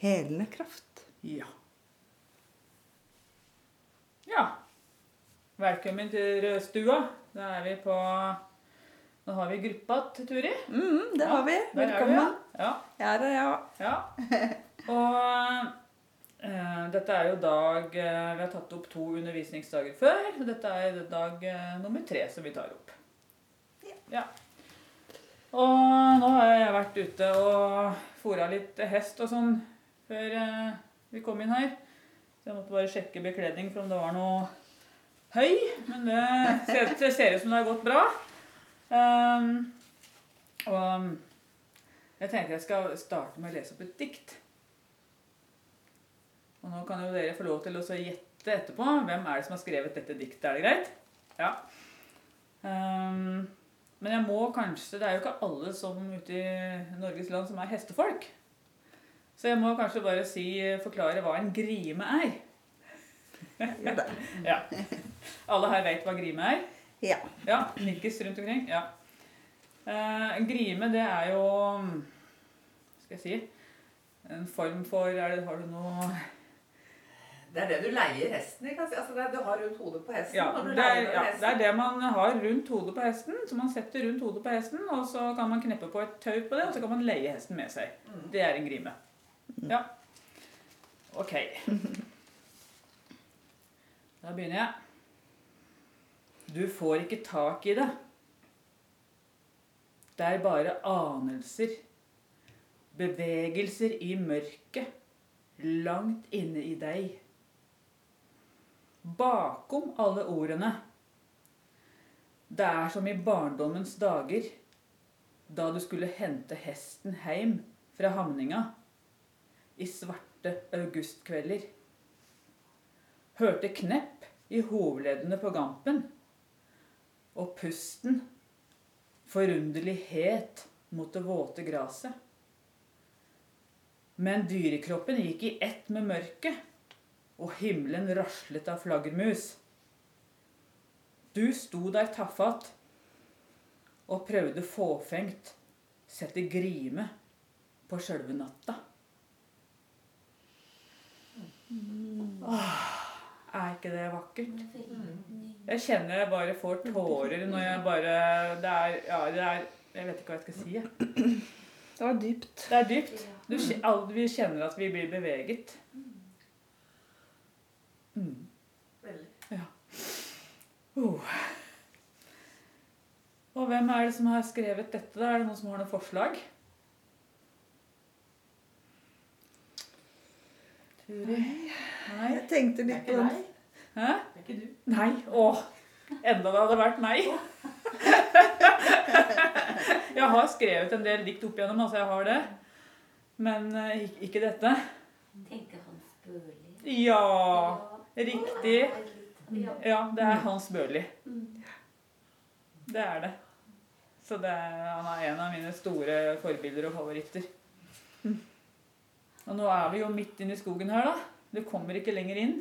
helende kraft. Ja. Ja. Velkommen til Rødstua. Da er vi på Nå har vi gruppa til Turi. Mm, det har vi. Er vi, Velkommen. ja. Ja da, ja. Ja. Og eh, dette er jo dag eh, Vi har tatt opp to undervisningsdager før. og Dette er dag eh, nummer tre som vi tar opp. Ja. ja. Og nå har jeg vært ute og fora litt hest og sånn før eh, vi kom inn her. Så jeg måtte bare sjekke bekledning for om det var noe høy. Men det ser, ut som det har gått bra. Um, og jeg tenker jeg skal starte med å lese opp et dikt. Og nå kan jo dere få lov til å gjette etterpå. Hvem er det som har skrevet dette diktet? Er det greit? Ja. Um, men jeg må kanskje Det er jo ikke alle som ute i Norges land som er hestefolk. Så jeg må kanskje bare si, forklare hva en grime er. Ja da. Ja. Alle her vet hva grime er? Ja. Ja, nikkes rundt omkring. Ja. Eh, en grime, det er jo Skal jeg si En form for er det, Har du noe Det er det du leier hesten i. Altså det er, du har rundt hodet på hesten. ja når du det, er, ja, hesten. det er det man har rundt hodet på hesten. Så man setter rundt hodet på hesten, og så kan man kneppe på et tau på det, og så kan man leie hesten med seg. Mm. Det er en grime. Ja. Ok. Da begynner jeg. Du får ikke tak i det. Det er bare anelser, bevegelser i mørket, langt inne i deg. Bakom alle ordene. Det er som i barndommens dager, da du skulle hente hesten heim fra hamninga i svarte augustkvelder. Hørte knepp i hovleddene på gampen, og pusten forunderlig het mot det våte gresset. Men dyrekroppen gikk i ett med mørket, og himmelen raslet av flaggermus. Du sto der tafatt og prøvde fåfengt sette grime på sjølve natta. Åh, er ikke det vakkert? Jeg kjenner jeg bare får tårer når jeg bare Det er Ja, det er Jeg vet ikke hva jeg skal si. jeg. Det var dypt. Det er dypt. Du, vi kjenner at vi blir beveget. Mm. Ja. Uh. Og hvem er det som har skrevet dette? da? Er det noen som har noen forslag? Turi? Nei? Jeg tenkte litt på den. deg. Hæ? Det er ikke du. Nei. Åh. Enda det hadde vært meg. Jeg har skrevet en del dikt opp igjennom, altså jeg har det. Men eh, ikke dette. Tenker Hans Børli. Ja, riktig. Ja. Det er Hans Børli. Mm. Det er det. Så det er, han er en av mine store forbilder og favoritter. Og nå er vi jo midt inne i skogen her, da. Du kommer ikke lenger inn.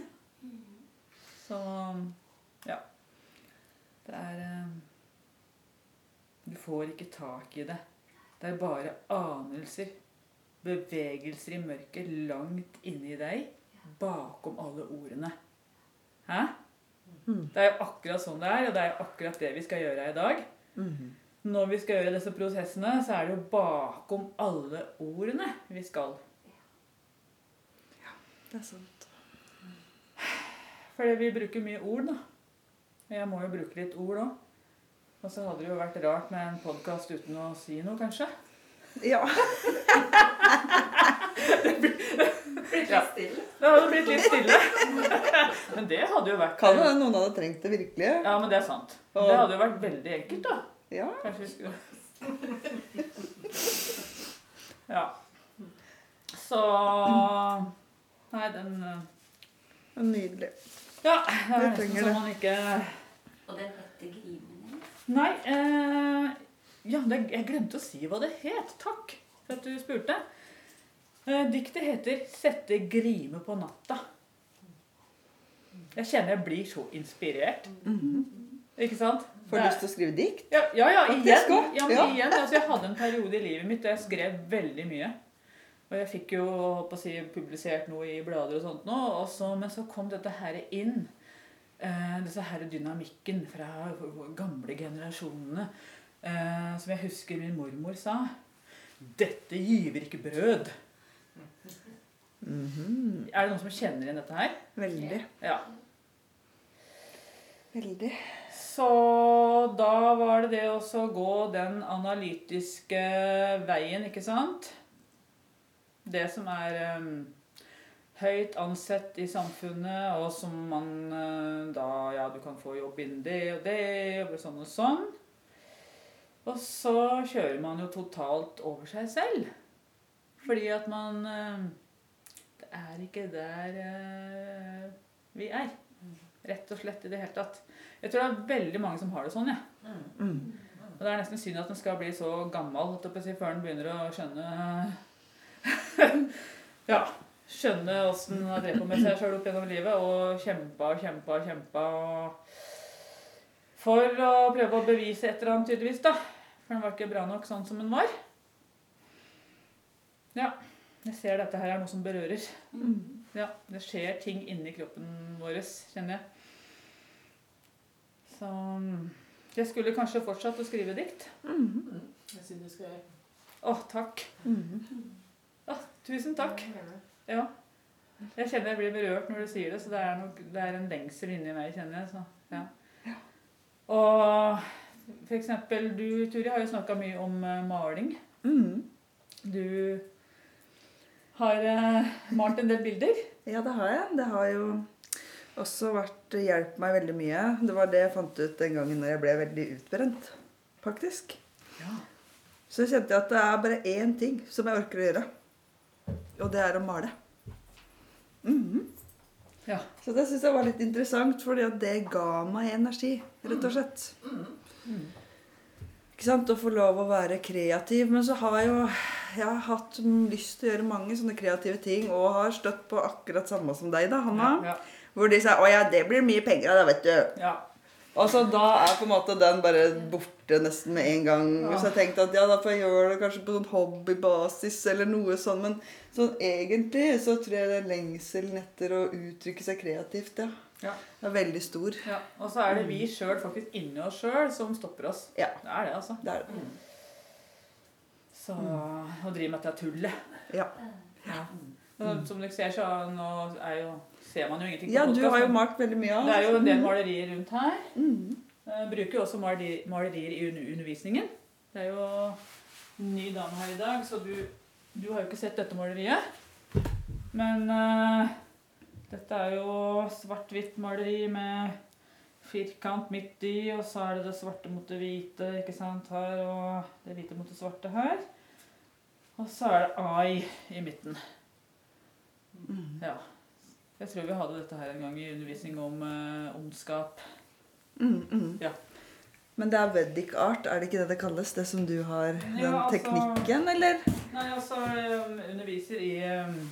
Så ja. Det er eh, Du får ikke tak i det. Det er bare anelser. Bevegelser i mørket langt inni deg. Bakom alle ordene. Hæ? Mm. Det er jo akkurat sånn det er, og det er jo akkurat det vi skal gjøre i dag. Mhm. Når vi skal gjøre disse prosessene, så er det jo bakom alle ordene vi skal. Det er sant. Fordi vi bruker mye ord, da. Og Jeg må jo bruke litt ord òg. Og så hadde det jo vært rart med en podkast uten å si noe, kanskje. Ja. Blitt litt Ja. stille. Det hadde blitt litt stille. Men det hadde jo vært Kan hende noen hadde trengt det virkelig. Ja, men det er sant. Og- Det hadde jo vært veldig enkelt, da. Ja. Kanskje vi skulle Ja. Så Nei, den er Nydelig. Ja, det er nesten trenger så man ikke Og den heter Grimen? Nei, eh, ja, det, jeg glemte å si hva det het. Takk for at du spurte. Eh, diktet heter 'Sette grime på natta'. Jeg kjenner jeg blir så inspirert. Ikke sant? Får du lyst til å skrive dikt? Ja, ja, ja igjen. Ja, men Ja. igjen altså, jeg hadde en periode i livet mitt der jeg skrev veldig mye. Og jeg fikk jo å si, publisert noe i blader og sånt nå. Og så, men så kom dette her inn. Eh, disse her dynamikken fra gamle generasjonene. Eh, som jeg husker min mormor sa. Dette giver ikke brød. Mhm. Er det noen som kjenner igjen dette her? Veldig. Ja. Veldig. Så da var det det å gå den analytiske veien, ikke sant? Det som er um, høyt ansett i samfunnet, og som man uh, da Ja, du kan få jobb innen det og det, og sånn og sånn. Og så kjører man jo totalt over seg selv. Fordi at man uh, Det er ikke der uh, vi er. Rett og slett i det hele tatt. Jeg tror det er veldig mange som har det sånn, jeg. Ja. Mm. Og det er nesten synd at den skal bli så gammel før den begynner å skjønne Ja. Skjønne åssen den har drevet på med seg sjøl opp gjennom livet og kjempa og kjempa og kjempa for å prøve å bevise et eller annet, tydeligvis. da. For den var ikke bra nok sånn som den var. Ja. Jeg ser dette her er noe som berører. Mm. Ja, Det skjer ting inni kroppen vår, kjenner jeg. Så jeg skulle kanskje fortsatt å skrive dikt. Mhm. Jeg synes du skal Å, takk. Mhm. Tusen takk. Ja. Jeg kjenner jeg blir berørt når du sier det, så det er, nok, det er en lengsel inni meg, kjenner jeg. Så, ja. Og eksempel, du, Turi, har jo snakka mye om eh, maling. Mm. Du har eh, malt en del bilder. Ja, det har jeg. Det har jo også vært hjulpet meg veldig mye. Det var det jeg fant ut den gangen når jeg ble veldig utbrent, faktisk. Ja. Så kjente jeg at det er bare én ting som jeg orker å gjøre. Og det er å male. Mhm. Ja. Så det syns jeg var litt interessant, fordi at det ga meg energi, rett og slett. Mm. Ikke sant? Å få lov å være kreativ. Men så har jeg jo jeg har hatt lyst til å gjøre mange sånne kreative ting, og har støtt på akkurat samme som deg, da, Hanna. Ja. Hvor de sa 'Å ja, det blir mye penger av det, vet du'. ja. Og så da er på en måte den bare borte nesten med en gang. Ja. Så jeg tenkte at ja, da får jeg gjøre det kanskje på sånn hobbybasis eller noe sånn. Men sånn egentlig så tror jeg det er lengselen etter å uttrykke seg kreativt, ja. Ja. Det er veldig stor. ja. Og så er det vi sjøl, faktisk inni oss sjøl, som stopper oss. Ja. Det er det, altså. Det er det. Så å drive med dette tullet. Ja. Ja. Mm. Som dere ser, så nå er jo, ser man jo ingenting ja, du har jo malt veldig mye av Det er jo en del malerier rundt her. Mm. Jeg bruker jo også maleri- malerier i undervisningen. Det er jo en ny dame her i dag, så du, du har jo ikke sett dette maleriet. Men uh, dette er jo svart-hvitt maleri med firkant midt i, og så er det det svarte mot det hvite ikke sant, her, og det hvite mot det svarte her. Og så er det ai i midten. Mm. Ja. Jeg tror vi hadde dette her en gang i undervisning om eh, ondskap. Mm, mm. Ja. Men det er Vedic art, er det ikke det det kalles? Det som du har, den Ja, altså- teknikken, eller? Nei, altså um, underviser i, um,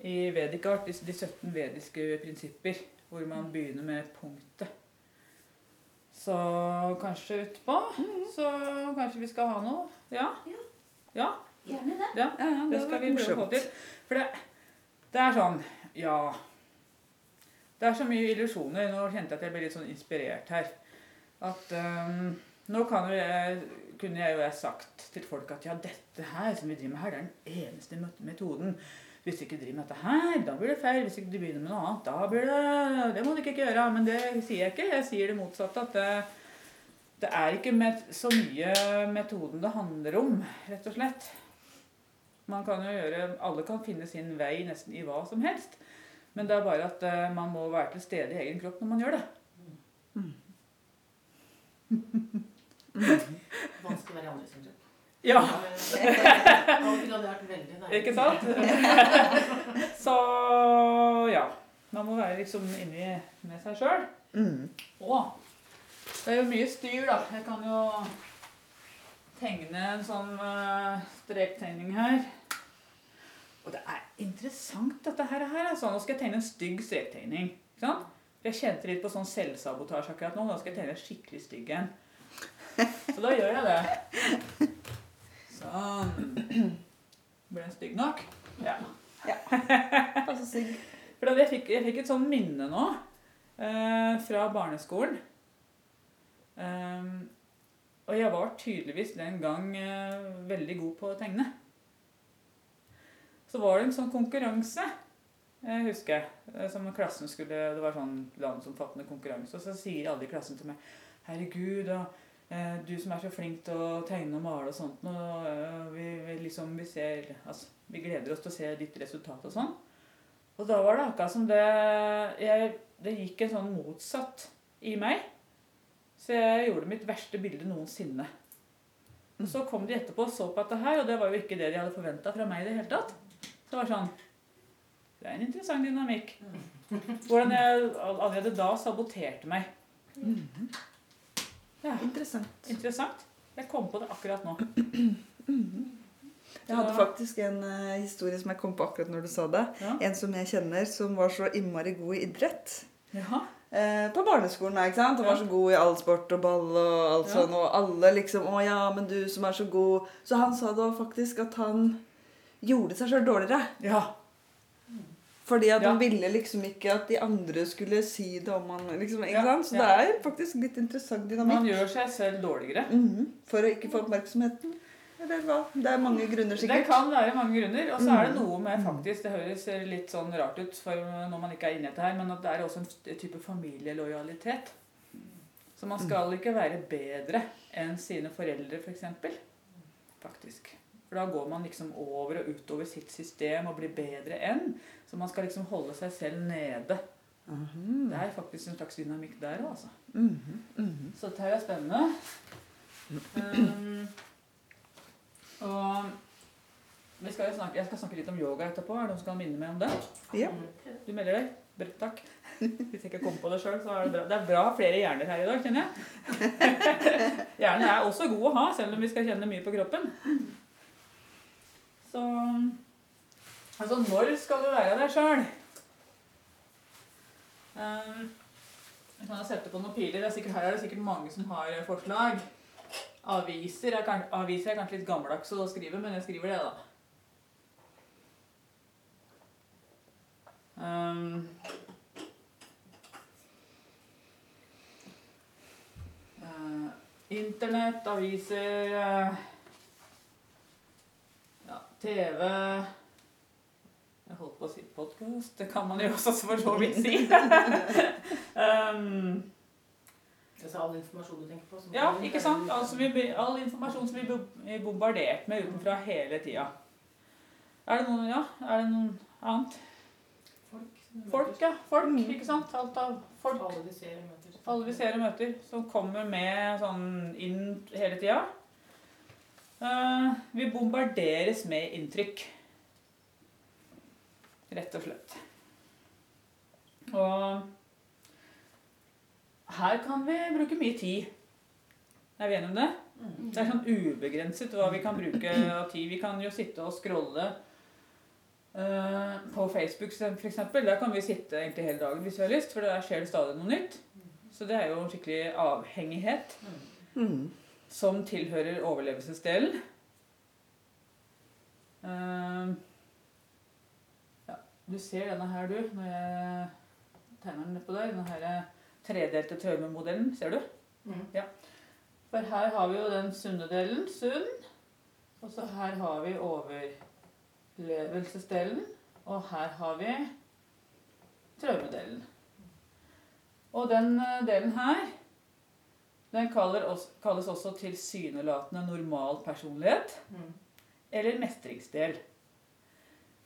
i Vedic art, de, de 17 vediske prinsipper, hvor man begynner med punktet. Så kanskje utpå, så kanskje vi skal ha noe. Ja, ja, Gjerne det. ja Ja, ja, det skal vi prøve å få til. For det, det er sånn, ja Det er så mye illusjoner. Nå kjente jeg at jeg ble litt sånn inspirert her. At um, nå jeg, kunne jeg jo sagt til folk at ja, dette her som vi driver med her, det er den eneste metoden Hvis du ikke driver med dette her, da blir det feil. Hvis ikke du begynner med noe annet, da blir det Det må du ikke gjøre. Men det sier jeg ikke. Jeg sier det motsatte. At det, det er ikke så mye metoden det handler om, rett og slett. Man kan jo gjøre Alle kan finne sin vei nesten i hva som helst. Men det er bare at eh, man må være til stede i egen kropp når man gjør det. Vanskelig å være i andre sin kropp. Ja, Alltid hadde vært veldig deilig. ikke sant? Så ja. Man må være liksom inni med seg sjøl. Mm. Å, det er jo mye styr, da. Jeg kan jo tegne en sånn eh, strektegning her. Og det er interessant, dette her. altså. Nå skal jeg tegne en stygg strektegning. Ikke sant? Jeg kjente litt på sånn selvsabotasje akkurat nå. Nå skal jeg tegne en skikkelig stygg en. Så da gjør jeg det. Sånn. Ble den stygg nok? Ja. Altså, stygg. For jeg, fikk, jeg fikk et sånn minne nå eh, fra barneskolen. Um, og jeg var tydeligvis den gang eh, veldig god på å tegne. Så var det en sånn konkurranse, jeg husker jeg, eh, som klassen skulle Det var sånn landsomfattende konkurranse, og så sier alle i klassen til meg Herregud, og eh, du som er så flink til å tegne og male og sånt, og, eh, vi, vi liksom, vi ser Altså, vi gleder oss til å se ditt resultat og sånn. Og da var det akkurat som det jeg, Det gikk en sånn motsatt i meg. Så jeg gjorde mitt verste bilde noensinne. Og så kom de etterpå og så på dette her, og det var jo ikke det de hadde forventa fra meg i det hele tatt. Så det var sånn Det er en interessant dynamikk. Hvordan jeg allerede da saboterte meg. Ja, Interessant. interessant. Jeg kom på det akkurat nå. Jeg hadde faktisk en uh, historie som jeg kom på akkurat når du sa det. Ja. En som jeg kjenner som var så innmari god i idrett. Jaha. Eh, på barneskolen, ikke sant? Han var så god i all sport og ball og alt Ja. sånn. Og alle liksom 'Å ja, men du som er så god' Så han sa da faktisk at han gjorde seg sjøl dårligere. Ja. Fordi at Ja. han ville liksom ikke at de andre skulle si det om han. liksom, ikke Ja, sant? Så ja. det er faktisk litt interessant Man gjør seg selv dårligere. Mhm. For å ikke få oppmerksomheten. Eller hva? Det er mange grunner, sikkert. Det kan være mange grunner. Og så er det Mm. noe med faktisk Det høres litt sånn rart ut for når man ikke er inne i dette her, men at det er også en type familielojalitet. Så man skal ikke være bedre enn sine foreldre, f.eks. For eksempel. Faktisk. For da går man liksom over og utover sitt system og blir bedre enn. Så man skal liksom holde seg selv nede. Mhm. Det er faktisk en slags dynamikk der òg, altså. Mhm. Mhm. Så dette er er spennende. Um, og vi skal jo snakke, jeg skal snakke litt om yoga etterpå. Er det noen som kan minne meg om det? Ja. Du melder deg? Bra, takk. Hvis jeg ikke kom på det sjøl, så er det bra. Det er bra flere hjerner her i dag, kjenner jeg. Hjernen er også god å ha, selv om vi skal kjenne mye på kroppen. Så Altså, når skal du være deg sjøl? Um, jeg kan sette på noen piler. Er sikkert, her er det sikkert mange som har forslag. Aviser er, aviser er kanskje litt gammeldags å skrive, men jeg skriver det, da. Um, uh, Internett, aviser ja, TV Jeg holdt på å si podkast. Det kan man jo også for så vidt si. um, Altså all informasjon du tenker på. som ja, ikke sant? Altså, vi, all informasjon som vi blir bombardert med utenfra hele tida. Er det noen, ja, er det noen annet? Folk. Folk, ja. Folk, Mm. ikke sant? Alt av folk. Alle vi ser og møter. Alle vi ser og møter, som kommer med sånn inn hele tida. Eh, vi bombarderes med inntrykk. Rett og slett. Og her kan vi bruke mye tid. Er vi enige om det? Mm. Det er sånn ubegrenset hva vi kan bruke av tid. Vi kan jo sitte og scrolle eh, på Facebook f.eks. Der kan vi sitte egentlig hele dagen hvis vi har lyst, for der skjer det stadig noe nytt. Så det er jo en skikkelig avhengighet Mhm. Som tilhører overlevelsesdelen. Uh, ja, du ser denne her, du, når jeg tegner den nedpå der. Denne her tredelte traumemodellen, ser du? Mm. For her har vi jo den sunne delen, sunn. Og så her har vi overlevelsesdelen. Og her har vi traumedelen. Og den eh, delen her, den kaller kalles også tilsynelatende normal personlighet, Mm. eller mestringsdel.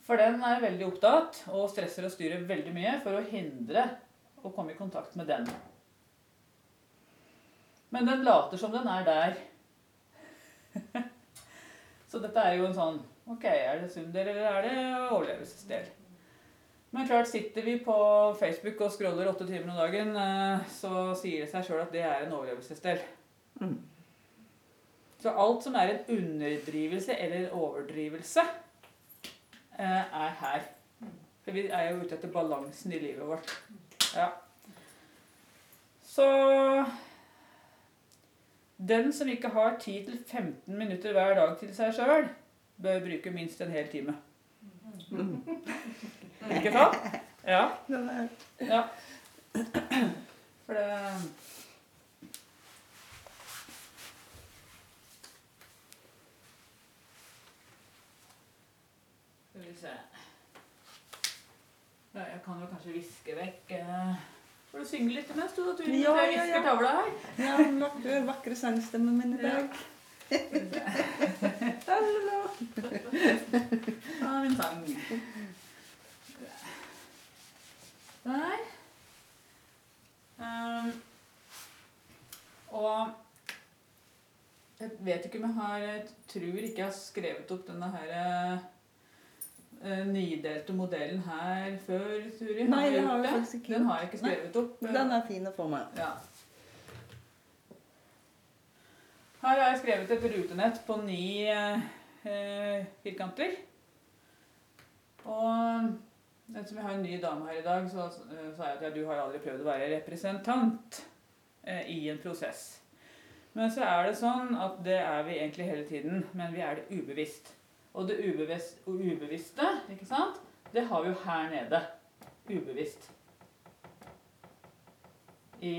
For den er veldig opptatt og stresser og styrer veldig mye for å hindre å komme i kontakt med den. Men den later som den er der. Så dette er jo en sånn Ok, er det sumdel, eller er det overlevelsesdel? Men klart, sitter vi på Facebook og scroller åtte timer om dagen, eh, så sier det seg sjøl at det er en overlevelsesdel. Mm. Så alt som er en underdrivelse eller overdrivelse, eh, er her. For vi er jo ute etter balansen i livet vårt. Ja. Så den som ikke har 10-15 minutter hver dag til seg sjøl, bør bruke minst en hel time. Ikke sant? Ja. Ja. For det Skal vi se ja, Jeg kan jo kanskje viske vekk eh, Får du synge litt mens du? Ja, Jeg ja, visker tavla her. Ja, vakre, vakre sangstemmen min i dag. Hallo. Ja, min sang. Der. Um, og jeg vet ikke om jeg har Jeg tror ikke jeg har skrevet opp denne her uh, nydelte modellen her før, Turi. Nei, det har jeg faktisk ikke Den har jeg ikke skrevet opp. Den er fin å få med. Ja. Her har jeg skrevet et rutenett på ni uh, firkanter. Ettersom vi har en ny dame her i dag, så eh, sa jeg at ja, du har aldri prøvd å være representant eh, i en prosess. Men så er det sånn at det er vi egentlig hele tiden, men vi er det ubevisst. Og det ubevisst, ubevisste, ikke sant, det har vi jo her nede. Ubevisst i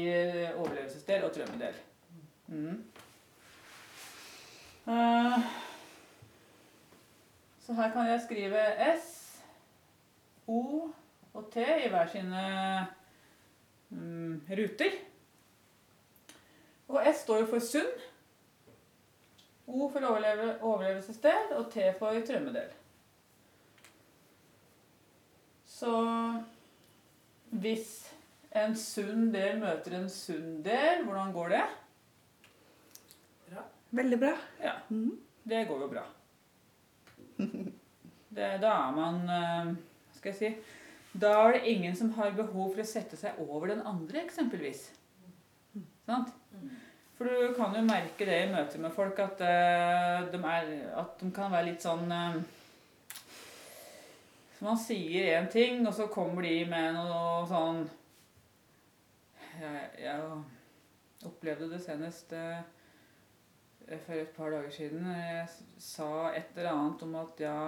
overlevelsesdel og drømmedel. Mm. Uh, så her kan jeg skrive S, O og T i hver sine mm, ruter. Og S står jo for sunn. O for overleve, overlevelsesdel og T for trømmedel. Så hvis en sunn del møter en sunn del, hvordan går det? Veldig bra. Ja, Mhm. det går jo bra. Det, da er man eh, skal jeg si Da er det ingen som har behov for å sette seg over den andre, eksempelvis. Sant? For du kan jo merke det i møte med folk at, uh, de, er, at de kan være litt sånn uh, så Man sier én ting, og så kommer de med noe sånn Jeg, jeg opplevde det senest uh, for et par dager siden. Jeg sa et eller annet om at ja,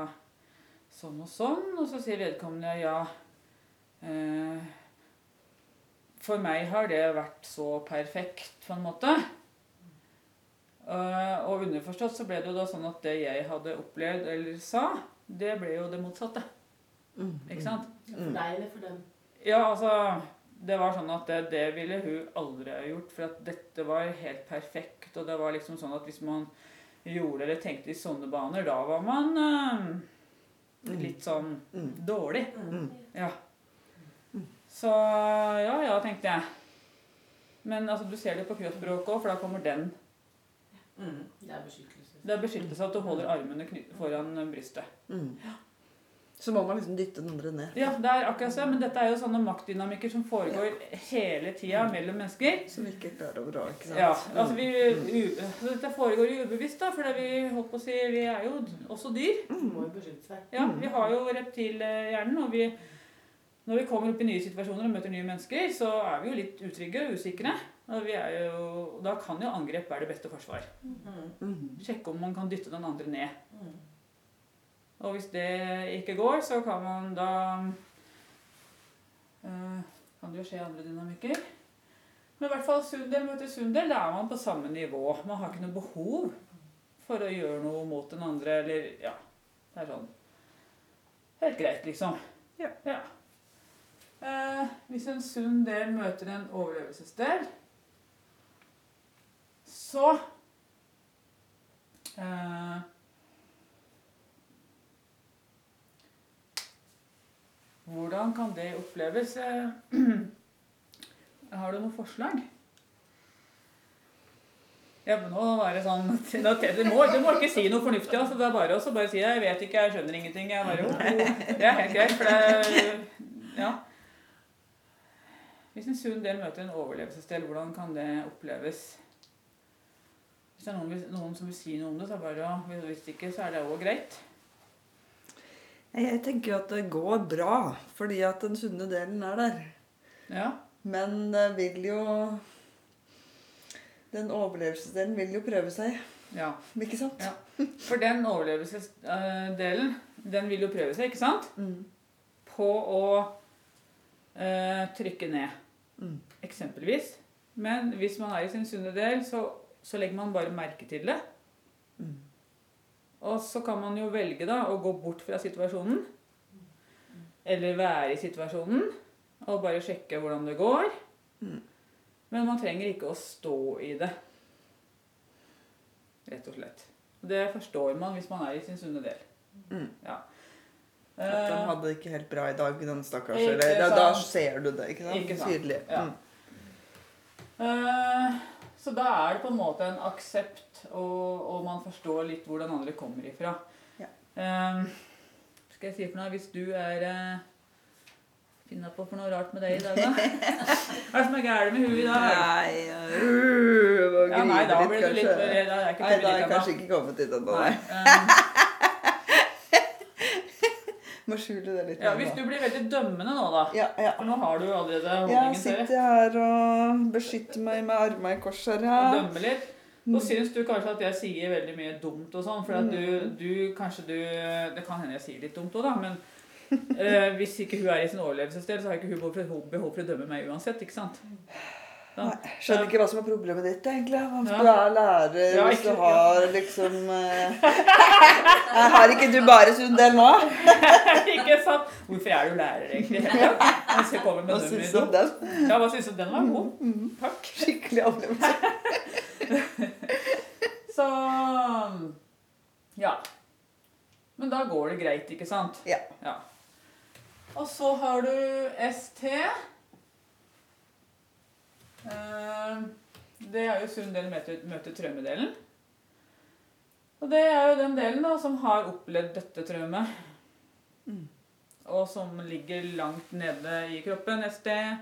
sånn og sånn, og så sier vedkommende ja. Eh, for meg har det vært så perfekt, på en måte. Eh, og underforstått så ble det jo da sånn at det jeg hadde opplevd eller sa, det ble jo det motsatte. Mm. Ikke sant? For deg eller for dem? Ja, altså Det var sånn at det, det ville hun aldri ha gjort, for at dette var helt perfekt. Og det var liksom sånn at hvis man gjorde eller tenkte i sånne baner, da var man eh, litt sånn Mm. dårlig. Mm. Ja. Så ja, ja, tenkte jeg. Men altså, du ser det på kroppsspråket òg, for da kommer den. Mm. Det er beskyttelse. Det er beskyttelse at du holder armene kny- foran brystet. Mm. Så må man liksom dytte den andre ned. Ja, det er akkurat så. men dette er jo sånne maktdynamikker som foregår hele tida mellom mennesker. Som vi ikke er klar over òg, ikke sant? Ja, altså vi, u, så Dette foregår jo ubevisst, da, for vi, holdt på å si, vi er jo også dyr. vi må jo beskytte seg. Ja, Vi har jo reptilhjernen, og vi, når vi kommer opp i nye situasjoner og møter nye mennesker, så er vi jo litt utrygge og usikre. Og vi er jo, da kan jo angrep være det beste forsvar. Mm. Mm. Sjekke om man kan dytte den andre ned. Mm. Og hvis det ikke går, så kan man da eh, Kan det jo skje andre dynamikker. Men i hvert fall Sundel møter Sundel, da er man på samme nivå. Man har ikke noe behov for å gjøre noe mot den andre, eller Ja. Det er sånn. helt greit, liksom. Ja. Eh, hvis en sunn del møter en overlevelsesdel, så eh, Hvordan kan det oppleves? Eh, Har du noen forslag? Ja, men nå var det sånn Du må, du må ikke si noe fornuftig. Altså. Det er bare å bare si 'jeg vet ikke, jeg skjønner ingenting'. Jeg bare, jo, jo. Det er helt greit. For det Ja. Hvis en sunn del møter en overlevelsesdel, hvordan kan det oppleves? Hvis det er noen, noen som vil si noe om det, så er det bare å Hvis ikke, så er det òg greit. Jeg tenker jo at det går bra, fordi at den sunne delen er der. Ja. Men det vil jo Den overlevelsesdelen vil jo prøve seg, ja. ikke sant? Ja. For den overlevelsesdelen, den vil jo prøve seg, ikke sant? Mm. På å eh, trykke ned. Mm. Eksempelvis. Men hvis man er i sin sunne del, så, så legger man bare merke til det. Mm. Og så kan man jo velge da å gå bort fra situasjonen. Eller være i situasjonen og bare sjekke hvordan det går. Mm. Men man trenger ikke å stå i det. Rett og slett. Det forstår man hvis man er i sin sunne del. Mm. Ja. At den Eh, hadde det ikke helt bra i dag, den stakkars. Eller, da, da ser du det, ikke sant? Ikke sant. Tydelig. Ja. Mm. Uh, så da er det på en måte en aksept, og, og man forstår litt hvor den andre kommer ifra. Ja. Um, skal jeg si for noe hvis du er uh, Finna på for noe rart med deg i dag, da? Hva er det som er gærent med huet i dag? Nei, uh, Ja, nei, da blir du litt er ikke Nei, da er jeg kanskje ikke kommet dit ennå. Nei. nei. eh, Må skjule det litt. ja, hvis du blir veldig dømmende nå, da. ja, ja. For nå har du allerede holdningen til sitter jeg her og beskytter meg med armene i kors her. Ja. Og dømmer litt. Så syns du kanskje at jeg sier veldig mye dumt og sånn, for at du, Mm. du kanskje du Det kan hende jeg sier litt dumt òg, da, men eh, hvis ikke hun er i sin overlevelsesdel, så har ikke hun behov for, å dømme meg uansett, ikke sant? Da. Nei, Skjønner ikke hva som er problemet ditt, egentlig. Om Ja. du er lærer, Ja, hvis du har liksom eh, Har ikke du bare sunn del nå? ikke sant? Hvorfor er du lærer, egentlig? Jeg skal med Hva syns du om den? Ja, hva syns du? om Den var god. Mm, Takk. Skikkelig opplevelse. Så Ja. Men da går det greit, ikke sant? Ja. Og så har du ST. Eh, Det er jo sunn del møter, traumedelen. Og det er jo den delen da som har opplevd dette traumet. Mm. Og som ligger langt nede i kroppen sted.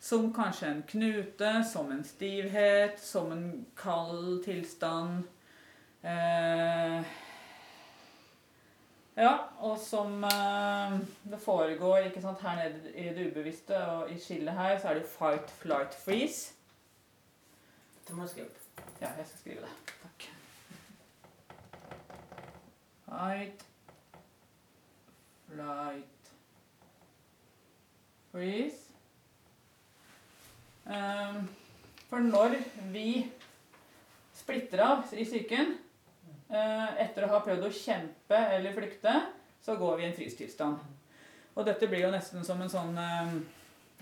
Som kanskje en knute, som en stivhet, som en kald tilstand. Eh, ja, og som eh, det foregår ikke sant, her nede i det ubevisste, og i skillet her, så er det fight, flight, freeze. Det må du skrive opp. Ja, jeg skal skrive det. Takk. Fight, flight, freeze. Ehm, for når vi splitter av i psyken, eh, etter å ha prøvd å kjempe eller flykte, så går vi i en frystilstand. Og dette blir jo nesten som en sånn eh,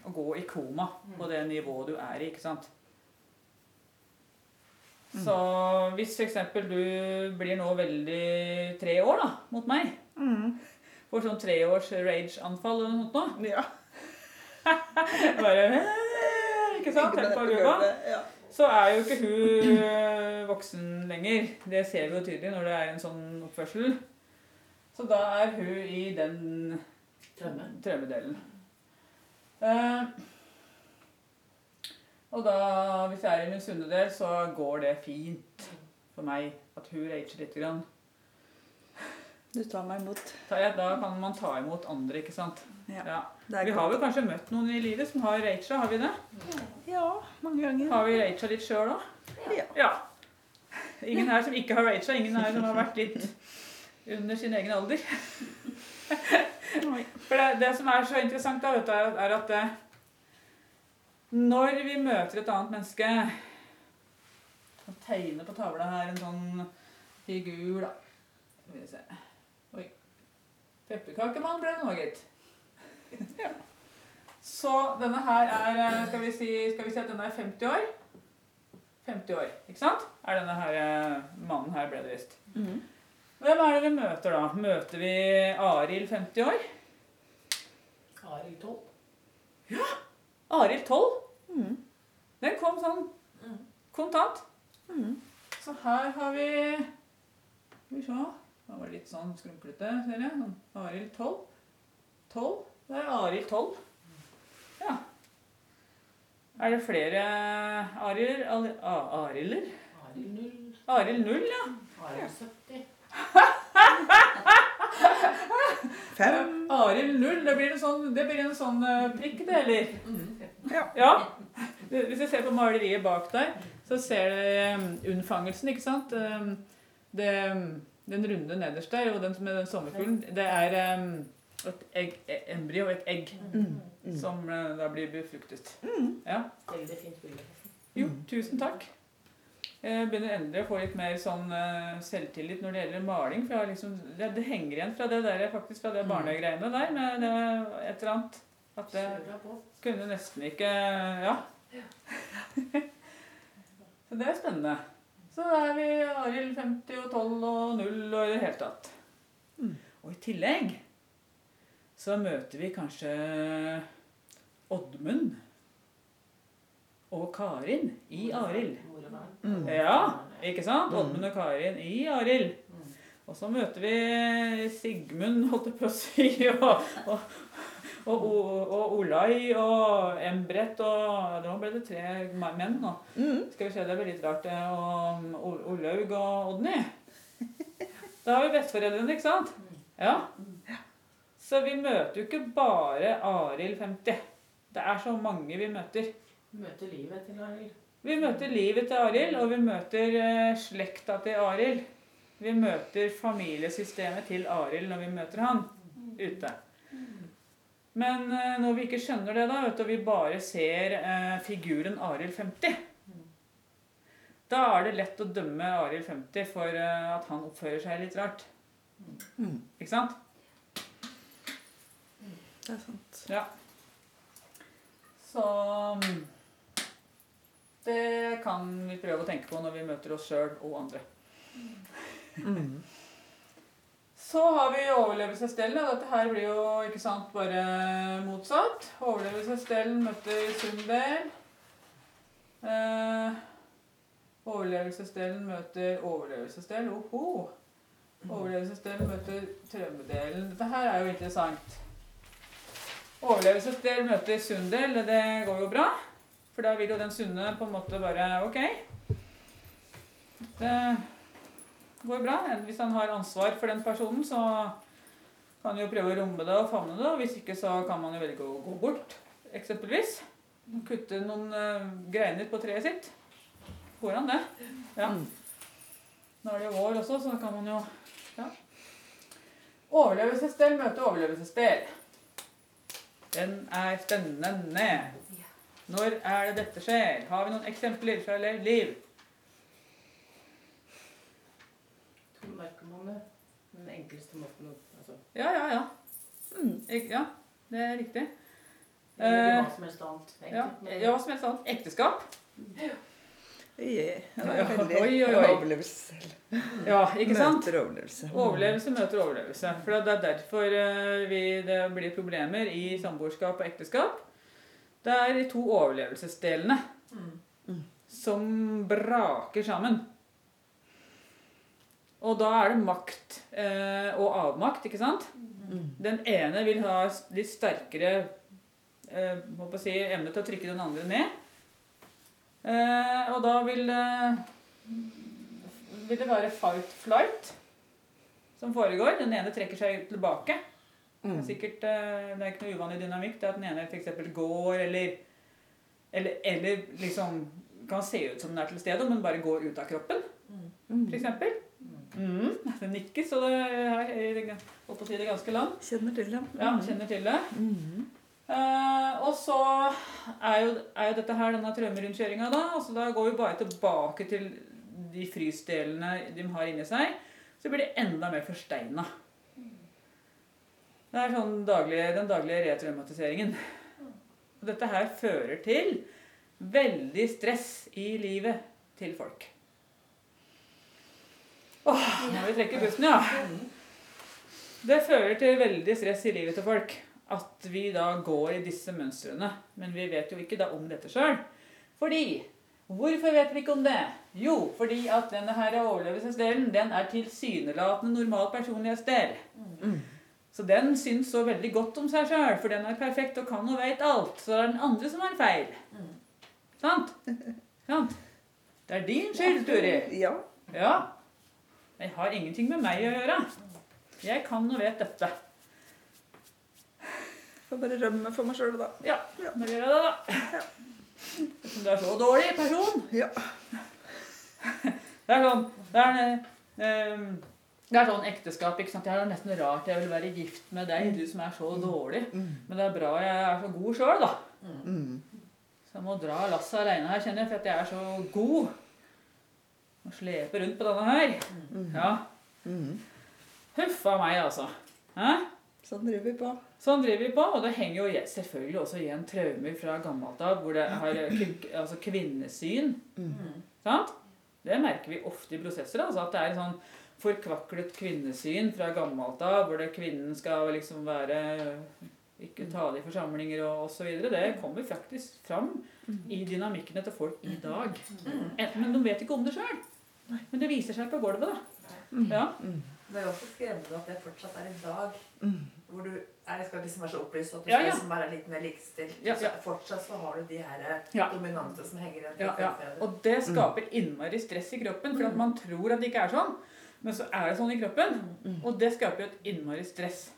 å gå i koma på det nivået du er i, ikke sant? Så hvis f.eks. du blir nå veldig tre år da, mot meg, Mm. får sånn treårs rage-anfall eller noe sånt nå, Ja. bare! Ikke sant? Helt på gulvet. Ja. Så er jo ikke hun øh, voksen lenger. Det ser vi jo tydelig når det er en sånn oppførsel. Så da er hun i den traumedelen. Eh, og da, hvis jeg er i min sunne del, så går det fint for meg at hun rager litt. Grann. Du tar meg imot. Da kan man ta imot andre, ikke sant? Ja. Ja. Vi har vel kanskje møtt noen i livet som har raga, har vi det? Ja, mange ganger. Har vi raga litt sjøl òg? Ja. Ja. Ingen her som ikke har raga, ingen her som har vært litt under sin egen alder. For det, det som er så interessant, da, vet du, er, at eh, når vi møter et annet menneske Jeg tegne på tavla her en sånn figur, da. Skal vi se. Oi. Pepperkakemann ble det nå, gitt. ja. Så denne her er eh, skal vi, si, skal vi si at denne er 50 år? 50 år, ikke sant? Er denne her eh, mannen her, ble det visst. Mm. Hvem er det vi møter da? Møter vi Arild 50 år? Arild 12. Ja! Arild 12? Mm. Den kom sånn Mm. kontant. Mm. Så her har vi Skal vi se. Den var litt sånn skrumplete, ser jeg. Sånn Arild 12. 12. Det er Arild 12. Ja. Er det flere Arild Ari- A- Arilder? Arild 0. Arild 0, ja. Arild 70. Fem. Arild 0, det blir en sånn, det blir en sånn eh, prikk, det, eller? Ja. Ja. Hvis du ser på maleriet bak der, så ser du um, unnfangelsen, ikke sant? Um, det, den runde nederst der, og den med den sommerfuglen, det er um, et egg, e- embryo, et egg, Mm. Mm. som uh, da blir befruktet. Mm. Ja. Veldig fint bilde. Jo, tusen takk. Jeg begynner endelig å få litt mer sånn uh, selvtillit når det gjelder maling. For jeg har liksom, det, det henger igjen fra det der, faktisk fra det Mm. barnegreiene der, med det, et eller annet. At det kunne nesten ikke Ja. Så det er spennende. Så da er vi Arild 50 og 12 og 0 og i det hele tatt. Mm. Og i tillegg så møter vi kanskje Oddmund og Karin i Arild. Mm. Ja, ikke sant? Mm. Oddmund og Karin i Arild. Mm. Og så møter vi Sigmund, holdt jeg på å si, og, og, og, og, Olai og Embret og Nå ble det tre menn nå. Skal vi se, det blir litt rart. Og Olaug og Odny. Da har vi besteforeldrene, ikke sant? Ja. Så vi møter jo ikke bare Arild 50. Det er så mange vi møter. Vi Møter livet til Arild. Vi møter livet til Arild, og vi møter eh, slekta til Arild. Vi møter familiesystemet til Arild når vi møter han ute. Men eh, når vi ikke skjønner det, da, vet du, og vi bare ser eh, figuren Arild 50 Da er det lett å dømme Arild 50 for eh, at han oppfører seg litt rart. Mm. Ikke sant? Det er sant. Ja. Så mm, Det kan vi prøve å tenke på når vi møter oss sjøl og andre. Mm. Så har vi overlevelsesdelen. Dette her blir jo ikke sant, bare motsatt. Overlevelsesdelen møter Sundel. Eh, overlevelsesdelen møter overlevelsesdel. Oho. Overlevelsesdelen møter trømmedelen. Dette her er jo interessant. Overlevelsesdel møter Sundel. Det går jo bra. For da vil jo den sunne på en måte bare Ok. Det går bra. Hvis han har ansvar for den personen, så kan han jo prøve å romme det og favne det. Og hvis ikke, så kan man jo velge å gå bort, eksempelvis. Kutte noen eh, greiner på treet sitt. Går an, det. Ja. Mm. Nå er det jo vår også, så da kan man jo ja. Overlevelsesdel møter overlevelsesdel. Den er spennende. Når er det dette skjer? Har vi noen eksempler fra levd liv? To narkomane. Den enkleste måten å altså, Ja, ja, ja. Mm. Ik ja, det er riktig. Eller Eh, hva som helst annet. Ja, egentlig. Ja hva som helst annet. Ekteskap. Yeah. Det Ja, veldig oi, oi, oi. overlevelse selv. Ja, ikke sant? Møter overlevelse. Overlevelse møter overlevelse. For det er derfor eh, vi, det blir problemer i samboerskap og ekteskap. Det er de to overlevelsesdelene Mm. som braker sammen. Og da er det makt eh, og avmakt, ikke sant? Mm. Den ene vil ha litt sterkere eh, si, evne til å trykke den andre ned. Eh, og da vil, eh, vil det være fight-flight som foregår. Den ene trekker seg tilbake. Mm. er sikkert, eh, det er ikke noe uvanlig dynamikk. Det er at den ene f.eks. går, eller, eller, eller liksom kan se ut som den er til stede, men bare går ut av kroppen, Mm. f.eks. Mm. Det nikkes, og det er holdt på å si det er ganske langt. Kjenner til det. Ja, kjenner til det. Mm. Eh, og så er jo, er jo dette her denne traumerundkjøringa, da. Altså, da går vi bare tilbake til de frysdelene de har inni seg. Så blir de enda mer forsteina. Det er sånn daglig, den daglige retraumatiseringen. Og dette her fører til veldig stress i livet til folk. Åh, nå må vi trekke pusten, ja. Det fører til veldig stress i livet til folk at vi da går i disse mønstrene. Men vi vet jo ikke da om dette sjøl. Fordi Hvorfor vet vi ikke om det? Jo, fordi at denne her overlevelsesdelen den er tilsynelatende normal personlighetsdel. Så den syns så veldig godt om seg sjøl, for den er perfekt og kan og veit alt. Så det er den andre som har feil. Sant? Sant? Det er din skyld, Turi. Ja. Ja. Det har ingenting med meg å gjøre. Jeg kan og vet dette. Får bare rømme for meg sjøl, da. Ja, må gjøre det, da. Ja. du er så dårlig person. Ja. Det er sånn Det er, um, det er sånn ekteskap. ikke sant? Det er nesten rart jeg vil være gift med deg, du som er så dårlig. Men det er bra jeg er så god sjøl, da. Mm. Så jeg må dra lasset aleine her, kjenner jeg, for at jeg er så god. Må slepe rundt på denne her. Ja. Mm. Huff a meg, altså. Hæ? Sånn driver vi på. Sånn driver vi på, og det henger jo selvfølgelig også igjen traumer fra gammelt av, hvor det har altså kvinnesyn. Sant? Det merker vi ofte i prosesser, altså at det er sånn forkvaklet kvinnesyn fra gammelt av, hvor det kvinnen skal liksom være ikke tale i forsamlinger og osv. Det kommer faktisk fram i dynamikkene til folk i dag. Men de vet ikke om det sjøl. Men det viser seg på gulvet, da. Ja. Det er jo også skremmende at det fortsatt er i dag. Mm. Hvor du jeg skal liksom være så opplyst at du Ja, skal liksom være litt mer likestilt. Ja, Så. Fortsatt så har du de her Ja. dominante som henger igjen. Ja, ja. Og det skaper innmari stress i kroppen, for at man tror at det ikke er sånn. Men så er det sånn i kroppen, og det skaper jo et innmari stress.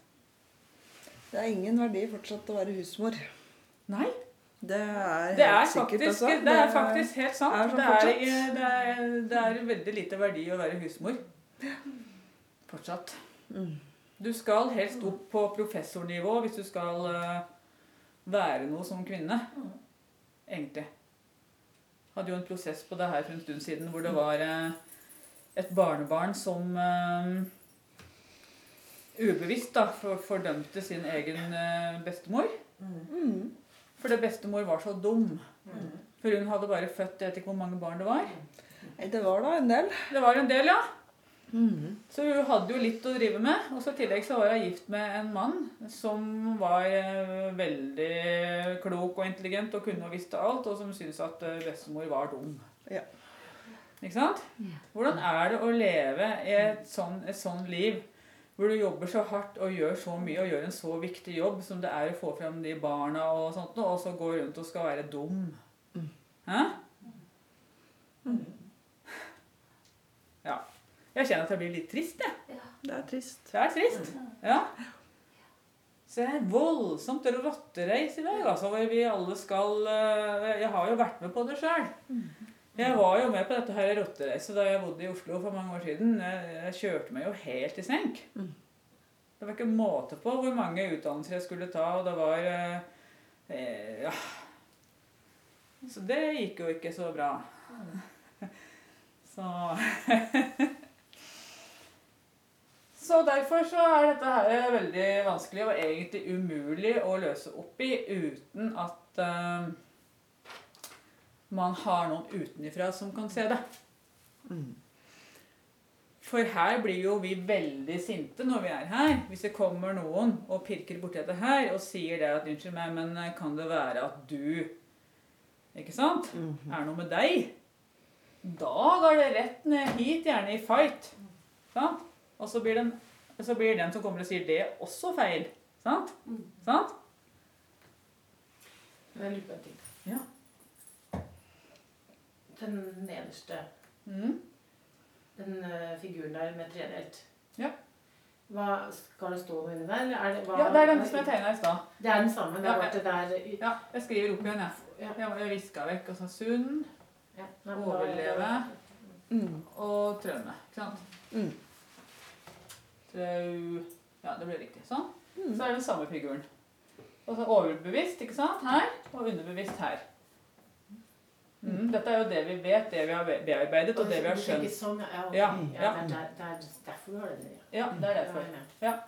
Det er ingen verdi fortsatt å være husmor. Nei, Det er, det er helt sikkert faktisk, altså. det er faktisk helt sant. er sånn det, er, det, er, det er veldig lite verdi å være husmor. Fortsatt. Mm. Du skal helst opp på professornivå hvis du skal eh, være noe som kvinne. Egentlig. Hadde jo en prosess på det her for en stund siden hvor det var eh, et barnebarn som eh, ubevisst da, fordømte sin egen bestemor. Mm. Fordi bestemor var så dum. Mm. For hun hadde bare født Jeg vet ikke hvor mange barn det var. Det var da en del. Det var en del, ja. Mm. Så hun hadde jo litt å drive med. Og så i tillegg så var hun gift med en mann som var eh, veldig klok og intelligent og kunne og visste alt, og som syntes at eh, bestemor var dum. Ja. Ikke sant? Hvordan er det å leve et sånn, et sånn liv hvor du jobber så hardt og gjør så mye og gjør en så viktig jobb som det er å få frem de barna og sånt, og så gå rundt og skal være dum? Hæ? Ja. Jeg kjenner at jeg blir litt trist, jeg. Det er trist. Det er trist. Ja. Så det er voldsomt rottereis i dag, altså, hvor vi alle skal eh, Jeg har jo vært med på det sjøl. Jeg var jo med på dette her rottereiset da jeg bodde i Oslo for mange år siden. Jeg, kjørte meg jo helt i senk. Det var ikke måte på hvor mange utdannelser jeg skulle ta, og det var eh, eh, Ja. Så det gikk jo ikke så bra. Så Så derfor så er dette her veldig vanskelig og egentlig umulig å løse opp i uten at uh, man har noen utenifra som kan se det. Mm. For her blir jo vi veldig sinte når vi er her. Hvis det kommer noen og pirker borti dette her og sier det at 'Unnskyld meg, men eh, kan det være at du Ikke sant? Mhm. Er noe med deg? Da går det rett ned hit, gjerne i fight. Sant? Og så blir, den, så blir den som kommer og sier det, også feil. Sant? Sant? Men jeg lurer på en ting. Ja. Den nederste, Mm. den uh, figuren der med tredelt. Ja. Hva, skal det stå noe inni der? Er det, hva, Ja, det er den som jeg tegna i stad. Det er den samme. Det Ja, jeg, det der Ja, jeg skriver opp igjen, jeg. ja, Jeg viska vekk. Altså sunn ja, Overleve. Mm. og trømme. Ikke sant? Mm. Trau Ja, det ble riktig. Sånn. Mm. Så er det den samme figuren. Og så overbevisst, ikke sant? Her. Og underbevisst her. Mm. Dette er jo det vi vet, det vi har bearbeidet, og det vi har skjønt. Sånn, ja, okay. Ja, ja, ja. Det, er er derfor du har det. Ja, det er derfor. er.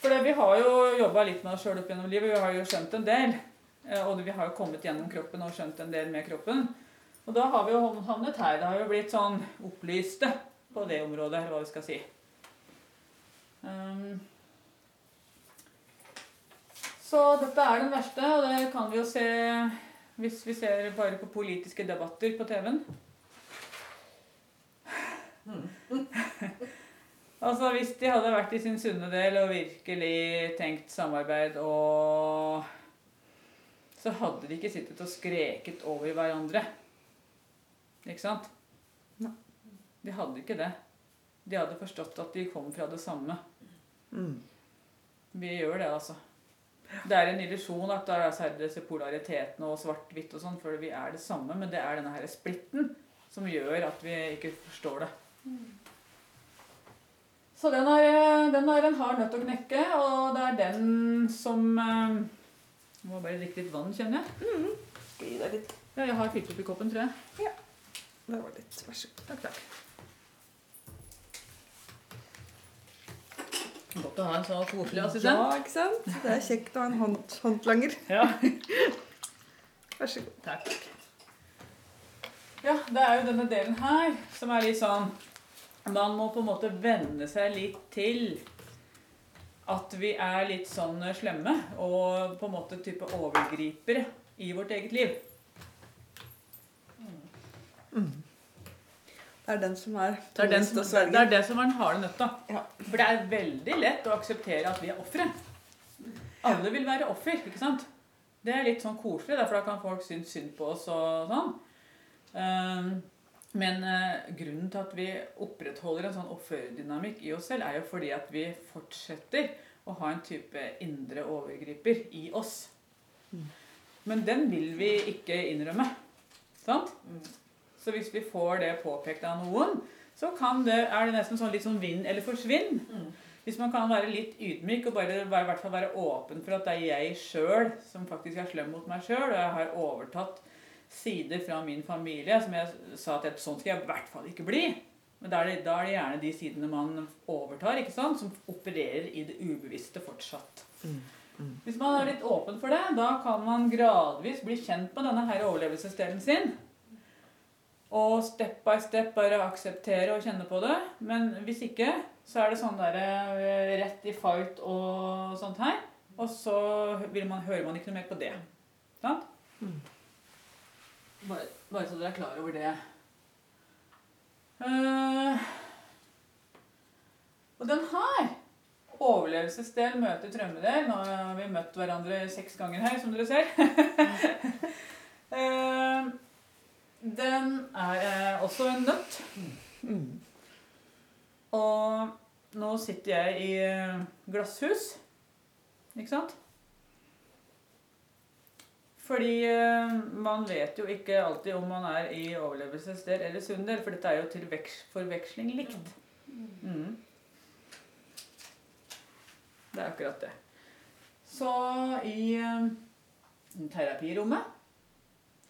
For det, vi har jo jobba litt med oss sjøl opp gjennom livet. Vi har jo skjønt en del. eh, Og vi har jo kommet gjennom kroppen og skjønt en del med kroppen. Og da har vi jo havnet her. Det har jo blitt sånn opplyste på det området, eller hva vi skal si. Um, så dette er den verste, og det kan vi jo se hvis vi ser bare på politiske debatter på TV-en. altså Hvis de hadde vært i sin sunne del og virkelig tenkt samarbeid og Så hadde de ikke sittet og skreket over hverandre. Ikke sant? De hadde ikke det. De hadde forstått at de kom fra det samme. Mm. Vi gjør det, altså. Det er en illusjon at det er særlig disse polaritetene og svart-hvitt og sånn, for vi er det samme, men det er denne her splitten som gjør at vi ikke forstår det. Så den er, den er en hard nøtt å knekke, og det er den som eh, Jeg må bare drikke litt vann, kjenner jeg. Skal gi deg litt. Ja, jeg har fylt opp i koppen, tror jeg. Ja. Det var litt. Vær så god. Takk, takk. Godt å ha en sånn koselig assistent. Ja, ikke sant? Det er kjekt å ha en hånd, håndlanger. Ja. Vær så god. Takk. Ja, det er jo denne delen her som er litt sånn Man må på en måte venne seg litt til at vi er litt sånn slemme og på en måte type overgripere i vårt eget liv. Det er den som er Det er, den som, det er det som er den harde nøtta. Ja. For det er veldig lett å akseptere at vi er ofre. Alle vil være offer, ikke sant? Det er litt sånn koselig, derfor da kan folk synes synd på oss og sånn. Um, men eh, grunnen til at vi opprettholder en sånn offerdynamikk i oss selv, er jo fordi at vi fortsetter å ha en type indre overgriper i oss. Men den vil vi ikke innrømme. Sant? Så hvis vi får det påpekt av noen, så kan det, er det nesten sånn litt sånn vinn eller forsvinn. Mm. Hvis man kan være litt ydmyk og bare, bare, i hvert fall være åpen for at det er jeg sjøl som faktisk er slem mot meg sjøl, og jeg har overtatt sider fra min familie som jeg sa at jeg, sånn skal jeg i hvert fall ikke bli. Men da er, det, da er det gjerne de sidene man overtar, ikke sant, som opererer i det ubevisste fortsatt. Hvis man er litt åpen for det, da kan man gradvis bli kjent med denne her overlevelsesdelen sin. Og step by step bare akseptere og kjenne på det. Men hvis ikke, så er det sånn der eh, rett i fight og sånt her. Og så vil man, hører man ikke noe mer på det. Sant? Bare, bare så dere er klar over det. Uh, og den her Overlevelsesdel møter traumedel. Nå har vi møtt hverandre seks ganger her, som dere ser. Eh, den er eh, også en nøtt. Mm. Og nå sitter jeg i eh, glasshus. Ikke sant? Fordi eh, man vet jo ikke alltid om man er i overlevelsesdel eller sunndel, for dette er jo til forveksling likt. Mm. Det er akkurat det. Så i terapirommet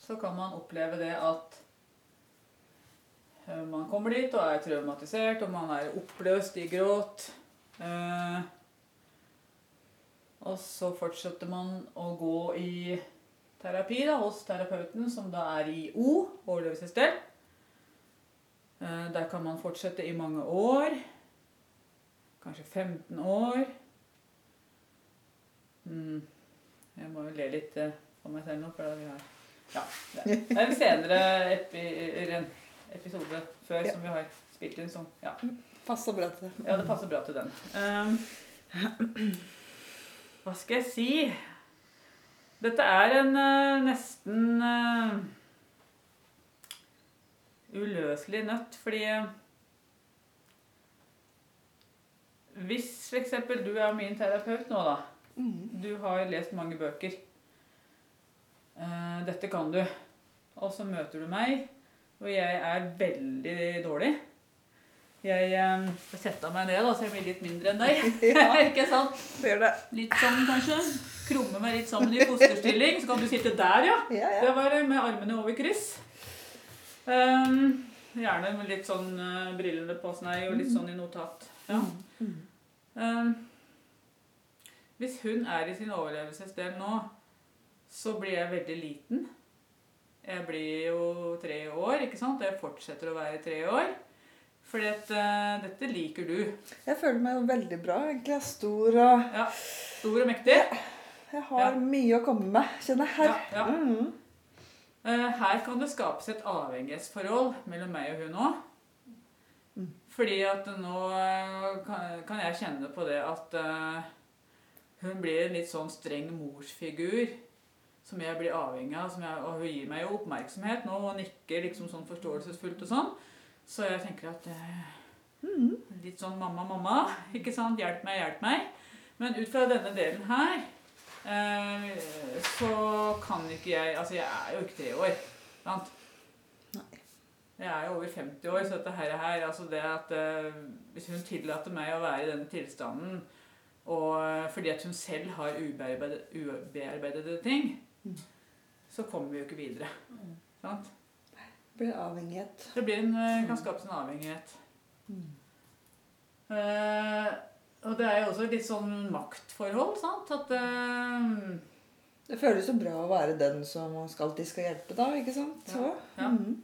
så kan man oppleve det at eh, man kommer dit og er traumatisert, og man er oppløst i gråt. Eh, og så fortsetter man å gå i terapi da, hos terapeuten, som da er i O, overlevelsessted. Eh, der kan man fortsette i mange år. Kanskje 15 år. Mm. Jeg må jo le litt for meg selv nå, for vi har Ja. Det er en senere epi, episode før Ja. som vi har spilt inn som Ja, Passer bra til det. ja det passer bra til den. Um, hva skal jeg si? Dette er en uh, nesten uh, uløselig nøtt, fordi uh, Hvis f.eks. du er min terapeut nå, da. Mm. Du har lest mange bøker. Eh, dette kan du. Og så møter du meg, og jeg er veldig dårlig. Jeg eh, setter meg ned, da, så jeg blir litt mindre enn deg. Ja, Ikke sant? Ser det. Litt sånn, kanskje. Krumme meg litt sammen i fosterstilling. Så kan du sitte der, ja. Ja, ja. Det var med armene over kryss. Um, gjerne med litt sånn uh, brillene på snei og litt sånn i notat. Ja. Um, Hvis hun er i sin overlevelsesdel nå, så blir jeg veldig liten. Jeg blir jo tre år, ikke sant? Og jeg fortsetter å være tre år. For at eh, dette liker du. Jeg føler meg jo veldig bra. egentlig. Jeg er stor og Ja. Stor og mektig. jeg har mye å komme med, kjenner jeg her. Ja, ja. Mhm. Eh, Her kan det skapes et avhengighetsforhold mellom meg og hun òg. Mm. Fordi at nå eh, kan- kan jeg kjenne på det at hun blir en litt sånn streng morsfigur som jeg blir avhengig av. Som jeg, og hun gir meg jo oppmerksomhet nå og nikker liksom sånn forståelsesfullt og sånn. Så jeg tenker at eh. Litt sånn mamma, mamma. Ikke sant? Hjelp meg, hjelp meg. Men ut fra denne delen her eh, så kan ikke jeg Altså, jeg er jo ikke tre år. Sant? Nei. Jeg er jo over 50 år, så dette her, her altså det at eh, Hvis hun tillater meg å være i denne tilstanden og eh, fordi at hun selv har ubearbeidede, ubearbeidede ting. Så kommer vi jo ikke videre. Sant? Det blir avhengighet. Det blir en, eh, kan skapes en avhengighet. Mm. Uh, og det er jo også litt sånn maktforhold, sant? At uh, Det føles jo bra å være den som skal alltid skal hjelpe, da. ikke sant? Ja, ja. Mm.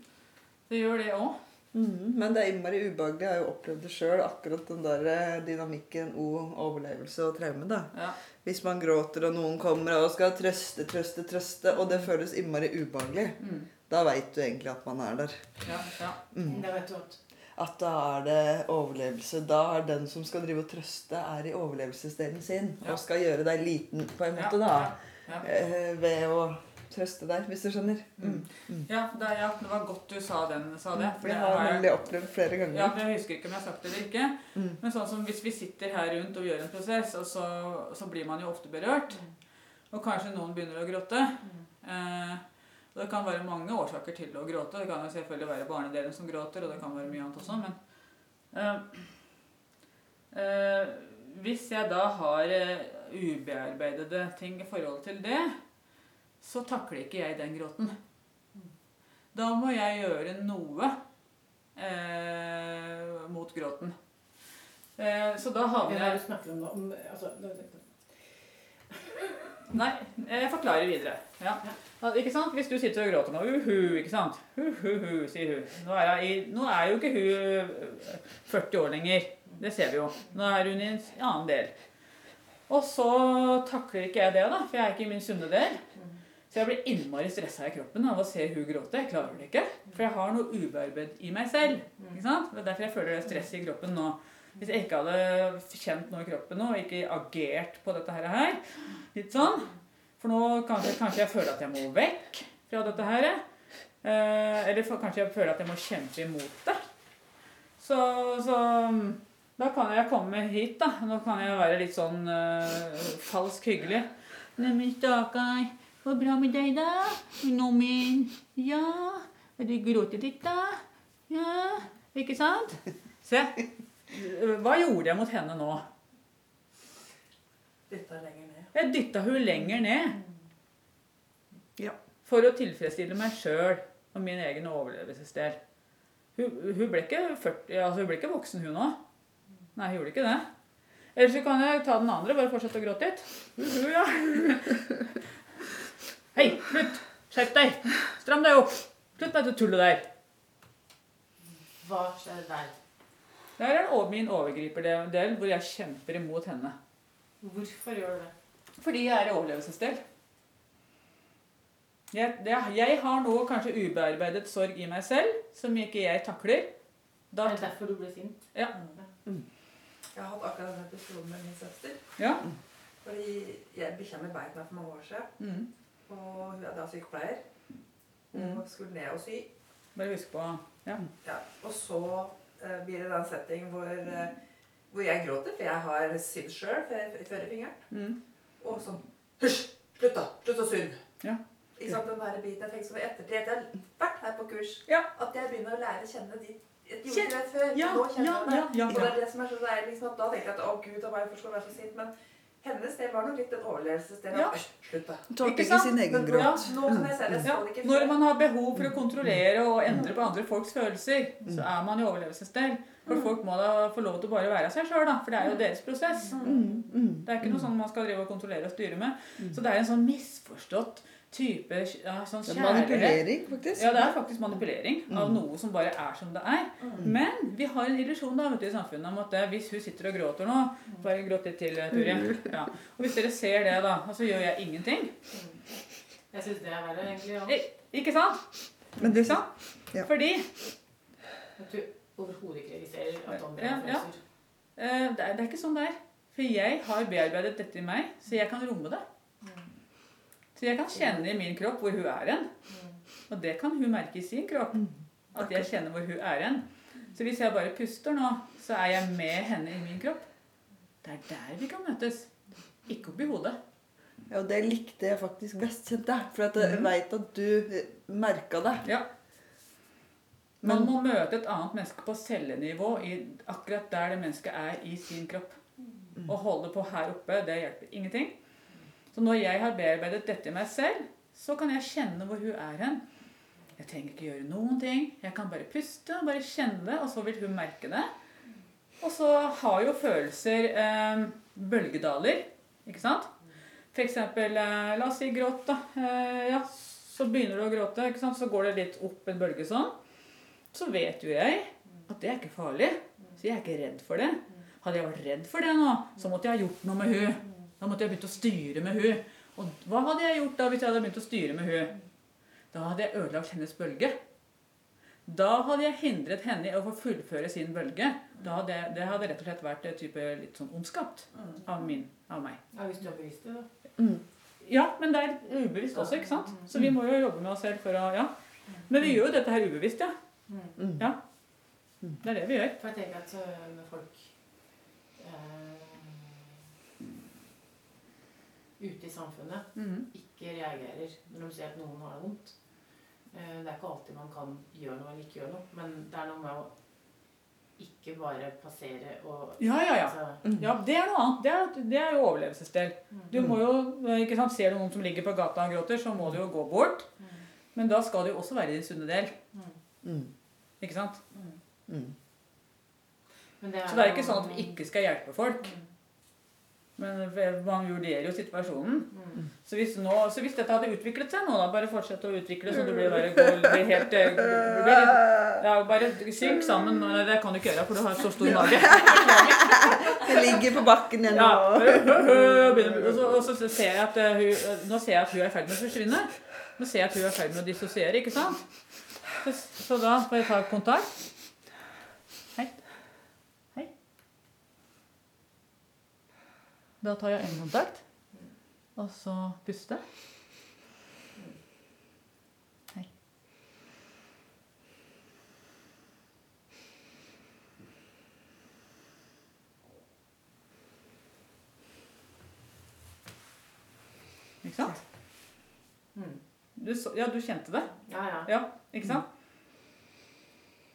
det gjør det òg. Mhm. Men det er innmari ubehagelig. Jeg har jo opplevd det sjøl, akkurat den der eh, dynamikken o overlevelse og traume. da. Ja. Hvis man gråter, og noen kommer og skal trøste, trøste, trøste, og det føles innmari ubehagelig, Mm. da veit du egentlig at man er der. ja, ja. Mm. Det vet du at da er det overlevelse. Da er den som skal drive og trøste, er i overlevelsesdelen sin. Ja. Og skal gjøre deg liten, på en måte, ja, da. Ja, eh, Ved å trøste deg, hvis du skjønner. Mm. Mm. ja, det, ja, det var godt du sa, den, sa det. for det har jeg- nemlig opplevd flere ganger. Ja, Jeg husker ikke om jeg har sagt det eller ikke. Mm. Men sånn som hvis vi sitter her rundt og gjør en prosess, og så, så blir man jo ofte berørt. Og kanskje noen begynner å gråte. Eh, og det kan være mange årsaker til å gråte. Det kan jo selvfølgelig være barnedelen som gråter, og det kan være mye annet også. Men eh, eh, hvis jeg da har eh, ubearbeidede ting i forhold til det, så takler ikke jeg den gråten. Da må jeg gjøre noe eh, mot gråten. Eh, så da havner er jeg du snakker om? Om, altså, Nei, jeg forklarer videre. Ja. Ja, ikke sant? Hvis du sitter og gråter nå, uhu, ikke sant? Uhuhu, sier hun. Nå er, i, nå er jo ikke hun øh, 40 år lenger. Det ser vi jo. Nå er hun i en annen del. Og så takler ikke jeg det, da, for jeg er ikke i min sunne del. Så jeg blir innmari stressa i kroppen av å se hun gråte. Jeg klarer det ikke. For jeg har noe ubearbeidet i meg selv. Ikke sant? Det er derfor jeg føler det stresset i kroppen nå. Hvis jeg ikke hadde kjent noe i kroppen nå, og ikke agert på dette her, litt sånn For nå kanskje, kanskje jeg føler at jeg må vekk fra dette her. Eh, eller kanskje jeg føler at jeg må kjempe imot det. Så, så da kan jeg komme hit, da. Nå kan jeg være litt sånn eh, falsk hyggelig. Neimen, stakkar. Går bra med deg, da? Nå min Ja. Du gråter litt, da? Ja. Ikke sant? Se. Hva gjorde jeg mot henne nå? Dytta lenger ned. Jeg dytta hun lenger ned. Ja. For å tilfredsstille meg sjøl og min egen overlevelsesdel. Hun, hun, ble ikke 40, altså hun ble ikke voksen, hun òg. Nei, hun gjorde ikke det. Eller så kan jeg ta den andre bare fortsette å gråte litt. Uhu, ja. Hei, slutt! Skjerp deg! Stram deg opp! Slutt med det tullet der. Hva skjer der? Det er min overgriperdel hvor jeg kjemper imot henne. Hvorfor gjør du det? Fordi jeg er i overlevelsesdel. Jeg, det, jeg har nå kanskje ubearbeidet sorg i meg selv, som ikke jeg takler. Da, Er det derfor du ble sint? Ja. Jeg har hatt akkurat den episoden med min søster. ja. Fordi jeg bikkja mi beit meg for mange år siden. Mm. Og hun er da sykepleier. Og Mm. skulle ned og sy. Bare husk på ja. Ja. Og så uh, blir det da en setting hvor, uh, hvor jeg gråter, for jeg har sydd sjøl førerfingeren. Mm. Og sånn Hysj! Slutt, da! Slutt å surre! Ja. Ikke sant, den der biten jeg tenkte som i ettertid etter jeg har vært her på kurs, Ja. at jeg begynner å lære å kjenne de ikke før. Ja, ja, ja, ja, Og det er det som er så deilig. Liksom, da tenkte jeg at å gud, da var jeg først være så sint. Men hennes del var nok litt en overlevelsesdel. Ja. Slutt, da. Tålte Ikke ikke sant? sin egen Men nå, nå kan jeg se det. Ja, det ikke når man har behov for å kontrollere og endre på andre folks følelser, så er man i overlevelsesdel. For folk må da få lov til å bare være seg sjøl. For det er jo deres prosess. Mm, mm. Det er ikke noe sånn man skal drive og kontrollere og styre med. Så det er en sånn misforstått type ja, sånn Det kjærlighet. manipulering, faktisk. Ja, det er faktisk manipulering av Mm. noe som bare er som det er. Men vi har en illusjon da, vet du, i samfunnet om at eh, hvis hun sitter og gråter nå Bare gråt litt til, eh, Turi. Ja. Og hvis dere ser det, da, og så gjør jeg ingenting. Jeg syns det er verre, egentlig. Ja. I- Ikke sant? Men det Ikke sant? Ja. Fordi At du overhodet ikke registrerer at andre Ja, ja. følelser. eh, det, er, det er ikke sånn det er. For jeg har bearbeidet dette i meg, så jeg kan romme det. Så jeg kan kjenne i min kropp hvor hun er hen. Og det kan hun merke i sin kropp. At jeg kjenner hvor hun er hen. Så hvis jeg bare puster nå, så er jeg med henne i min kropp. Det er der vi kan møtes. Ikke oppi hodet. Ja, og det likte jeg faktisk best, kjente jeg. For at jeg mm. veit at du merka det. Ja. Man må møte et annet menneske på cellenivå i akkurat der det mennesket er i sin kropp. Å holde på her oppe, det hjelper ingenting. Så når jeg har bearbeidet dette i meg selv, så kan jeg kjenne hvor hun er hen. Jeg trenger ikke gjøre noen ting. Jeg kan bare puste og bare kjenne det, og så vil hun merke det. Og så har jo følelser eh, bølgedaler, ikke sant? Eksempel, eh, la oss si gråt, da. Eh, ja, så begynner du å gråte, ikke sant? så går det litt opp en bølge sånn. Så vet jo jeg at det er ikke farlig, så jeg er ikke redd for det. Hadde jeg vært redd for det nå, så måtte jeg ha gjort noe med hun. Da måtte jeg begynt å styre med hun. Og hva hadde jeg gjort da hvis jeg hadde begynt å styre med hun? Da hadde jeg ødelagt hennes bølge. Da hadde jeg hindret henne i å få fullføre sin bølge. Da hadde jeg, det hadde rett og slett vært type litt sånn ondskapt av, min, av meg. Ja, hvis du er bevisst det, da. Mm. Ja, men det er ubevisst også, ikke sant? Så vi må jo jobbe med oss selv for å Ja. Men vi gjør jo dette her ubevisst, ja. Mm. Ja. Det er det vi gjør. For jeg tenker at øh, folk ute i samfunnet mm. ikke reagerer når de ser at noen har det vondt eh, Det er ikke alltid man kan gjøre noe eller ikke gjøre noe, men det er noe med å ikke bare passere og Ja, ja, ja. altså, Ja, Det er noe annet. Det er, det er jo overlevelsesdel. Du må jo, ikke sant, Ser du noen som ligger på gata og gråter, så må du jo gå bort. Mm. Men da skal du jo også være i din sunne del. Mm. ikke sant? Mm. Men det Så det er ikke sånn at vi ikke skal hjelpe folk. Mm. Men man vurderer jo situasjonen. Mm. Så hvis, nå, så hvis dette hadde utviklet seg nå, da, bare fortsett å utvikle så du blir, bare, gold, blir helt eh, blir, ja, Bare synk sammen. Det kan du ikke gjøre, for du har så stor mage. Jeg ligger på bakken igjen Ja. og så, ser jeg at eh, hun, nå ser jeg at hun er i ferd med å forsvinne. Nå ser jeg at hun er i ferd med å dissosiere, ikke sant? Så, så da får jeg ta kontakt. Hei. Hei. Da tar jeg øyekontakt, og så puste. Hei. Ikke sant? Mm. Du, ja, du kjente det? Ja, ja. Ja, ikke sant?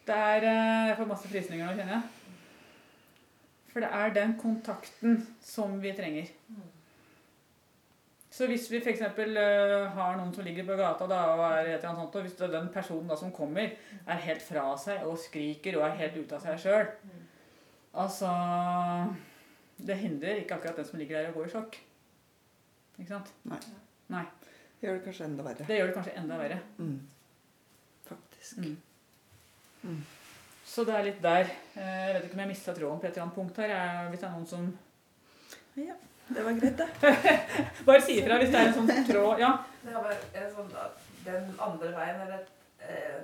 Det er eh, Jeg får masse frysninger nå, kjenner jeg. For det er den kontakten som vi trenger. Så hvis vi f.eks. Uh, har noen som ligger på gata, da, og er et eller annet sånt, og hvis det er den personen da som kommer, er helt fra seg og skriker og er helt ute av seg sjøl. Altså Det hindrer ikke akkurat den som ligger der, å gå i sjokk. Ikke sant? nei, det Gjør det kanskje enda verre. Det gjør det kanskje enda verre. Mm. Faktisk. Mm. Mm. Så det er litt der. Eh, Jeg vet ikke om jeg mista tråden på et eller annet punkt her. Jeg- Hvis det er noen som Ja, Det var greit, det. Bare si ifra hvis det er en sånn tråd. Ja. Det er bare en sånn, den andre veien, eller eh,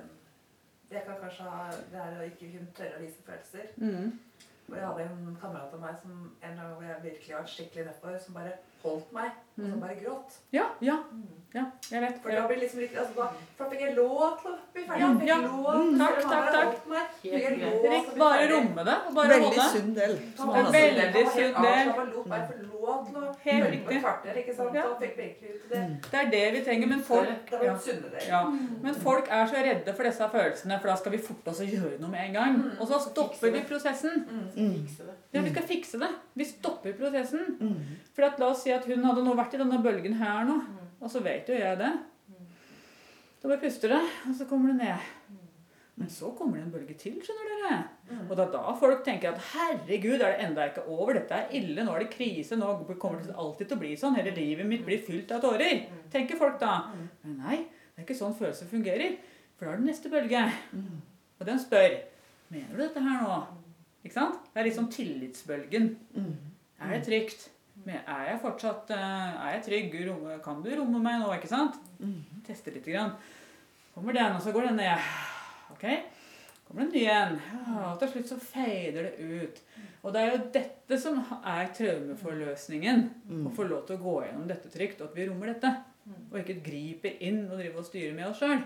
Jeg kan kanskje ha Det er å ikke kunne tørre å vise følelser. Mm. Og jeg hadde en kamerat av meg som en gang hvor jeg virkelig var skikkelig nedfor, som bare holdt meg, og som Mm. bare gråt. Ja, ja, Mm. ja, jeg vet. For da blir liksom litt, altså da, for fikk jeg lov til å bli ferdig. Ja, ja. lov, Mm, takk, takk, takk. meg, Helt bare romme det og bare Veldig holde. sunn del. Veldig sunn del. Helt riktig. kvarter, ikke sant? Ja. Det. Mm. Det er det vi trenger. Men folk, ja. Ja. Men folk er så redde for disse følelsene, for da skal vi forte oss å gjøre noe med en gang. Mm. Og så stopper vi prosessen. Mm. Mm. Ja, vi skal fikse det. Vi stopper prosessen. Mm. For at, la oss si at hun hadde nå vært i denne bølgen her nå, Mm. og så vet jo jeg det. Da bare puster det, og så kommer det ned. Men så kommer det en bølge til, skjønner dere. Og det er da folk tenker at herregud, er det enda ikke over? Dette er ille, nå er det krise, nå kommer det alltid til å bli sånn. Hele livet mitt blir fylt av tårer. Tenker folk da. Men nei, det er ikke sånn følelser fungerer. For da er det neste bølge. Og den spør Mener du dette her nå? Ikke sant? Det er liksom tillitsbølgen. Mm. Er det trygt? Men er jeg fortsatt eh, Er jeg trygg? Kan du romme meg nå? ikke sant? Teste litt. Grann. Kommer den, og så går den ned. Ok? Kommer den ny en. Ja, og til slutt så feider det ut. Og det er jo dette som er traumeforløsningen. Å få lov til å gå gjennom dette trygt, og at vi rommer dette. Og ikke griper inn og driver og styrer med oss sjøl.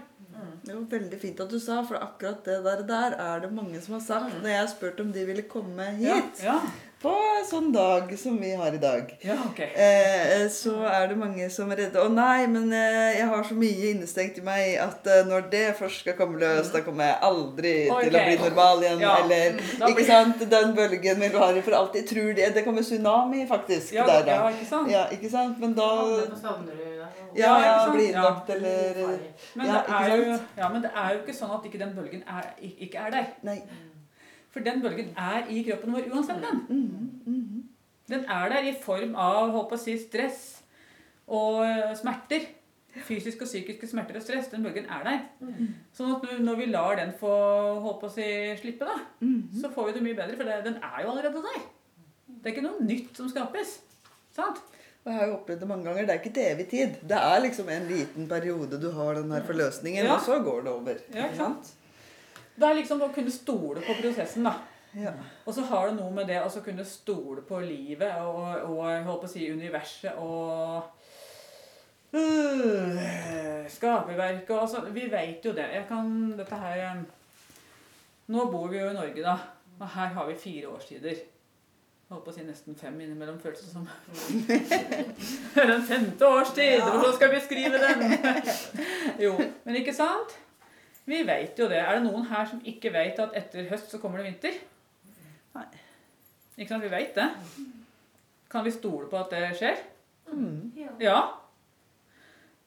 Det var veldig fint at du sa, for akkurat det der, der er det mange som har sagt når jeg har spurt om de ville komme hit. Ja, på en sånn dag som vi har i dag. ja, ok. Eh, så er det mange som er redde. Å nei, men eh, jeg har så mye innestengt i meg at eh, når det først skal komme løs, da kommer jeg aldri til å bli normal igjen. Ja. Eller blir... ikke sant, den bølgen vil du ha i for alltid. Tror det, Det kommer tsunami, faktisk. Ja, der, da. ja, ikke sant? Ja, ikke sant? Men da. Ja, ja, innlagt eller Men, Ja, det er jo, ja, men det er jo ikke sånn at ikke den bølgen er, ikke er der. Nei. For den bølgen er i kroppen vår uansett. Den Mhm, mhm. Den er der i form av holdt på å si, stress og eh, smerter. Fysiske og psykiske smerter og stress. Den bølgen er der. Sånn at når- vi lar den få holdt på å si, slippe, da, så får vi det mye bedre. For det, den er jo allerede der. Det er ikke noe nytt som skapes. Sant? Og jeg har jo opplevd det mange ganger. Det er ikke til evig tid. Det er liksom en liten periode du har den her forløsningen, Ja. og så går det over. Ja, ikke sant? Det er liksom å kunne stole på prosessen, da. Ja. Og så har det noe med det å så kunne stole på livet og, og holdt på å si universet og øh, skaperverket og altså, Vi vet jo det. Jeg kan dette her eh, Nå bor vi jo i Norge, da. Og her har vi fire årstider. Jeg holdt på å si nesten fem innimellom, føles det som. Er den femte årstid! Hvordan skal vi beskrive den? jo, men ikke sant? Vi vet jo det. Er det noen her som ikke vet at etter høst så kommer det vinter? Nei. Ikke sant? Vi vet det. Kan vi stole på at det skjer? Mm. Ja. Ja.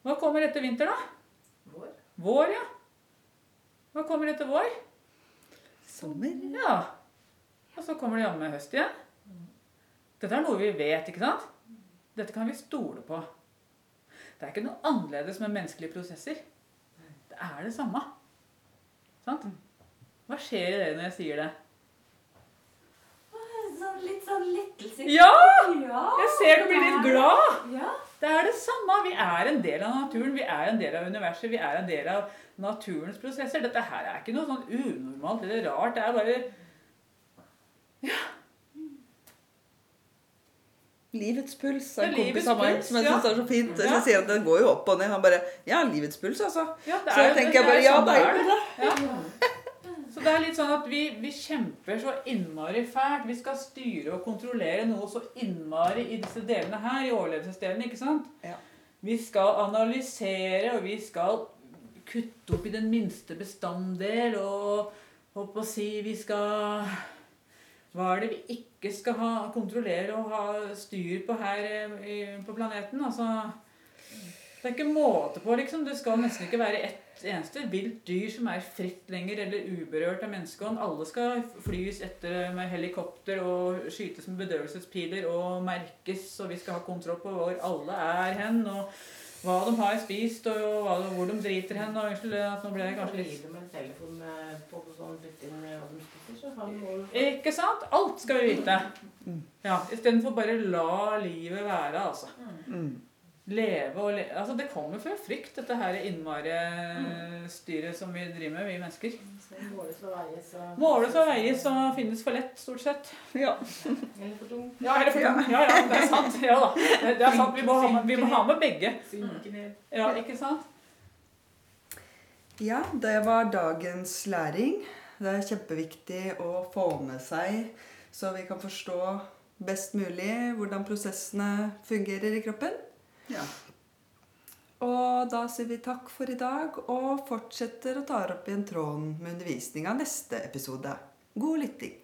Hva kommer etter vinter, da? Vår. Vår, ja. Hva kommer etter vår? Sommer. Ja. Og så kommer det jammen høst igjen. Dette er noe vi vet, ikke sant? Dette kan vi stole på. Det er ikke noe annerledes med menneskelige prosesser. Det er det samme. Sant? Hva skjer i dere når jeg sier det? Sånn, litt sånn lettelse. Ja! Ja! Jeg ser du blir litt glad! Ja. Det er det samme. Vi er en del av naturen, vi er en del av universet, vi er en del av naturens prosesser. Dette her er ikke noe sånn unormalt eller rart. Det er bare Livets puls er en kompis av meg som jeg ja. syns er så fint. Ja. jeg sier at den går jo opp og ned. Han bare Ja, livets puls, altså. ja, Så jeg tenker jeg bare Ja, sånn det er jo det. Så det er litt sånn at vi, vi kjemper så innmari fælt. Vi skal styre og kontrollere noe så innmari i disse delene her, i overlevelsesdelen, ikke sant? Ja. Vi skal analysere, og vi skal kutte opp i den minste bestanddel, og holdt på å si vi skal Hva er det vi ikke skal ha, kontrollere og ha styr på her eh, på planeten? Altså det er ikke måte på, liksom. Det skal nesten ikke være ett eneste vilt dyr som er fritt lenger eller uberørt av menneskehånd. Alle skal flys etter med helikopter og skytes med bedøvelsespiler og merkes, og vi skal ha kontroll på hvor alle er hen, og hva de har spist, og hva, hvor de driter hen. Og unnskyld, at nå ble jeg kanskje litt Livet med telefon med, på sånn spiser, så han må Ikke sant? Alt skal vi vite. Ja, Istedenfor bare la livet være, altså. Mm. Leve og le Altså, det kommer fra frykt, dette her innmari-styret som vi driver med, vi mennesker. måles og veies og Måles og veies og finnes for lett, stort sett. Ja. Eller for tung. Ja, eller for tung. Ja, ja, det er sant. Ja da. Det, det er sant. Vi må, ha med, vi må ha med begge. Ja, ikke sant? ja, det var dagens læring. Det er kjempeviktig å få med seg, så vi kan forstå best mulig hvordan prosessene fungerer i kroppen. Ja. Og da sier vi takk for i dag, og fortsetter å ta opp igjen tråden med undervisninga neste episode. God lytting.